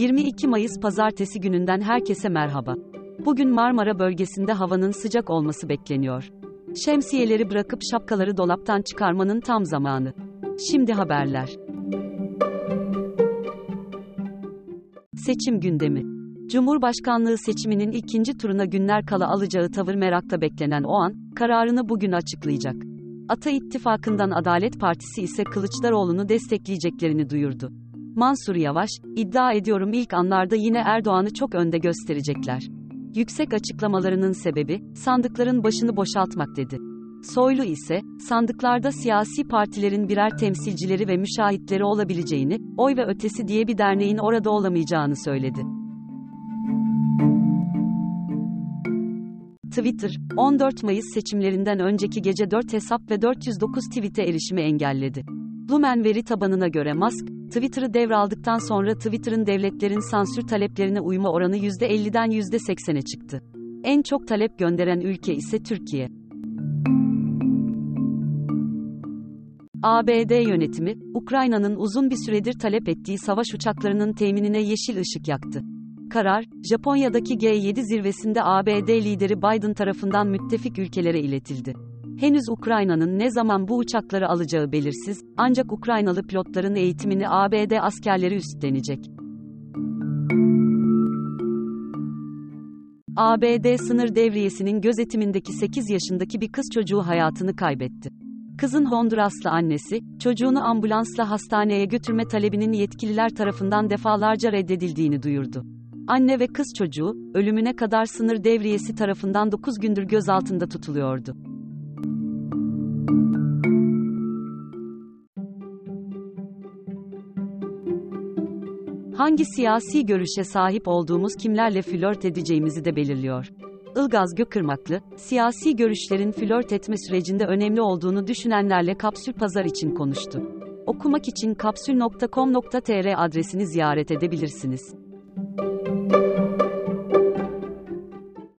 22 Mayıs Pazartesi gününden herkese merhaba. Bugün Marmara bölgesinde havanın sıcak olması bekleniyor. Şemsiyeleri bırakıp şapkaları dolaptan çıkarmanın tam zamanı. Şimdi haberler. Seçim gündemi. Cumhurbaşkanlığı seçiminin ikinci turuna günler kala alacağı tavır merakta beklenen o an, kararını bugün açıklayacak. Ata İttifakı'ndan Adalet Partisi ise Kılıçdaroğlu'nu destekleyeceklerini duyurdu. Mansur Yavaş, iddia ediyorum ilk anlarda yine Erdoğan'ı çok önde gösterecekler. Yüksek açıklamalarının sebebi, sandıkların başını boşaltmak dedi. Soylu ise, sandıklarda siyasi partilerin birer temsilcileri ve müşahitleri olabileceğini, oy ve ötesi diye bir derneğin orada olamayacağını söyledi. Twitter, 14 Mayıs seçimlerinden önceki gece 4 hesap ve 409 tweet'e erişimi engelledi. Lumen veri tabanına göre Musk, Twitter'ı devraldıktan sonra Twitter'ın devletlerin sansür taleplerine uyma oranı %50'den %80'e çıktı. En çok talep gönderen ülke ise Türkiye. ABD yönetimi, Ukrayna'nın uzun bir süredir talep ettiği savaş uçaklarının teminine yeşil ışık yaktı. Karar, Japonya'daki G7 zirvesinde ABD lideri Biden tarafından müttefik ülkelere iletildi. Henüz Ukrayna'nın ne zaman bu uçakları alacağı belirsiz, ancak Ukraynalı pilotların eğitimini ABD askerleri üstlenecek. ABD sınır devriyesinin gözetimindeki 8 yaşındaki bir kız çocuğu hayatını kaybetti. Kızın Honduraslı annesi, çocuğunu ambulansla hastaneye götürme talebinin yetkililer tarafından defalarca reddedildiğini duyurdu. Anne ve kız çocuğu, ölümüne kadar sınır devriyesi tarafından 9 gündür gözaltında tutuluyordu. Hangi siyasi görüşe sahip olduğumuz kimlerle flört edeceğimizi de belirliyor. Ilgaz Gökırmaklı, siyasi görüşlerin flört etme sürecinde önemli olduğunu düşünenlerle Kapsül Pazar için konuştu. Okumak için kapsül.com.tr adresini ziyaret edebilirsiniz.